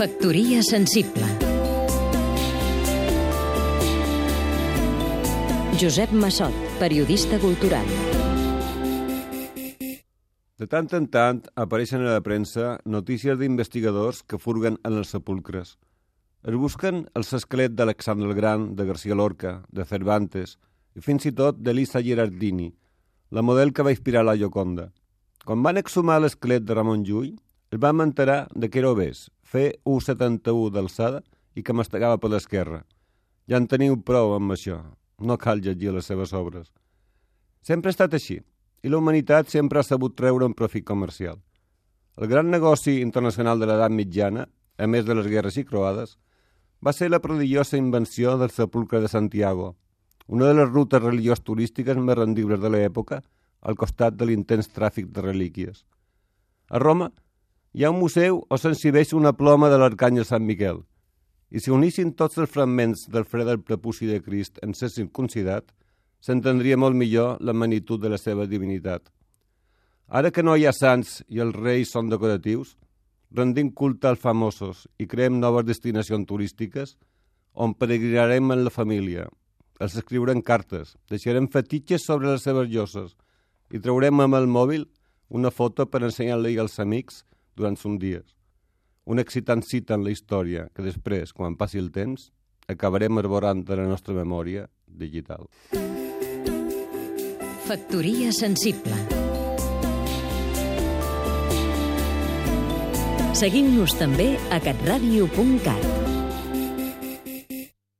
Factoria sensible Josep Massot, periodista cultural De tant en tant apareixen a la premsa notícies d'investigadors que furguen en els sepulcres. Es busquen els esquelets d'Alexandre el Gran, de García Lorca, de Cervantes i fins i tot d'Elisa Girardini, la model que va inspirar la Gioconda. Quan van exhumar l'esquelet de Ramon Llull, es vam enterar de que era obès, fer 1,71 d'alçada i que mastegava per l'esquerra. Ja en teniu prou amb això. No cal llegir les seves obres. Sempre ha estat així, i la humanitat sempre ha sabut treure un profit comercial. El gran negoci internacional de l'edat mitjana, a més de les guerres i croades, va ser la prodigiosa invenció del sepulcre de Santiago, una de les rutes religiós turístiques més rendibles de l'època, al costat de l'intens tràfic de relíquies. A Roma hi ha un museu on s'exhibeix una ploma de l'arcàngel Sant Miquel, i si unissin tots els fragments del fre del prepuci de Crist en ser circuncidat, s'entendria molt millor la magnitud de la seva divinitat. Ara que no hi ha sants i els reis són decoratius, rendim culte als famosos i creem noves destinacions turístiques on peregrinarem en la família, els escriurem cartes, deixarem fetitxes sobre les seves lloses i traurem amb el mòbil una foto per ensenyar-li als amics durant uns dies. Una excitant cita en la història que després, quan passi el temps, acabarem arborant de la nostra memòria digital. Factoria sensible Seguim-nos també a catradio.cat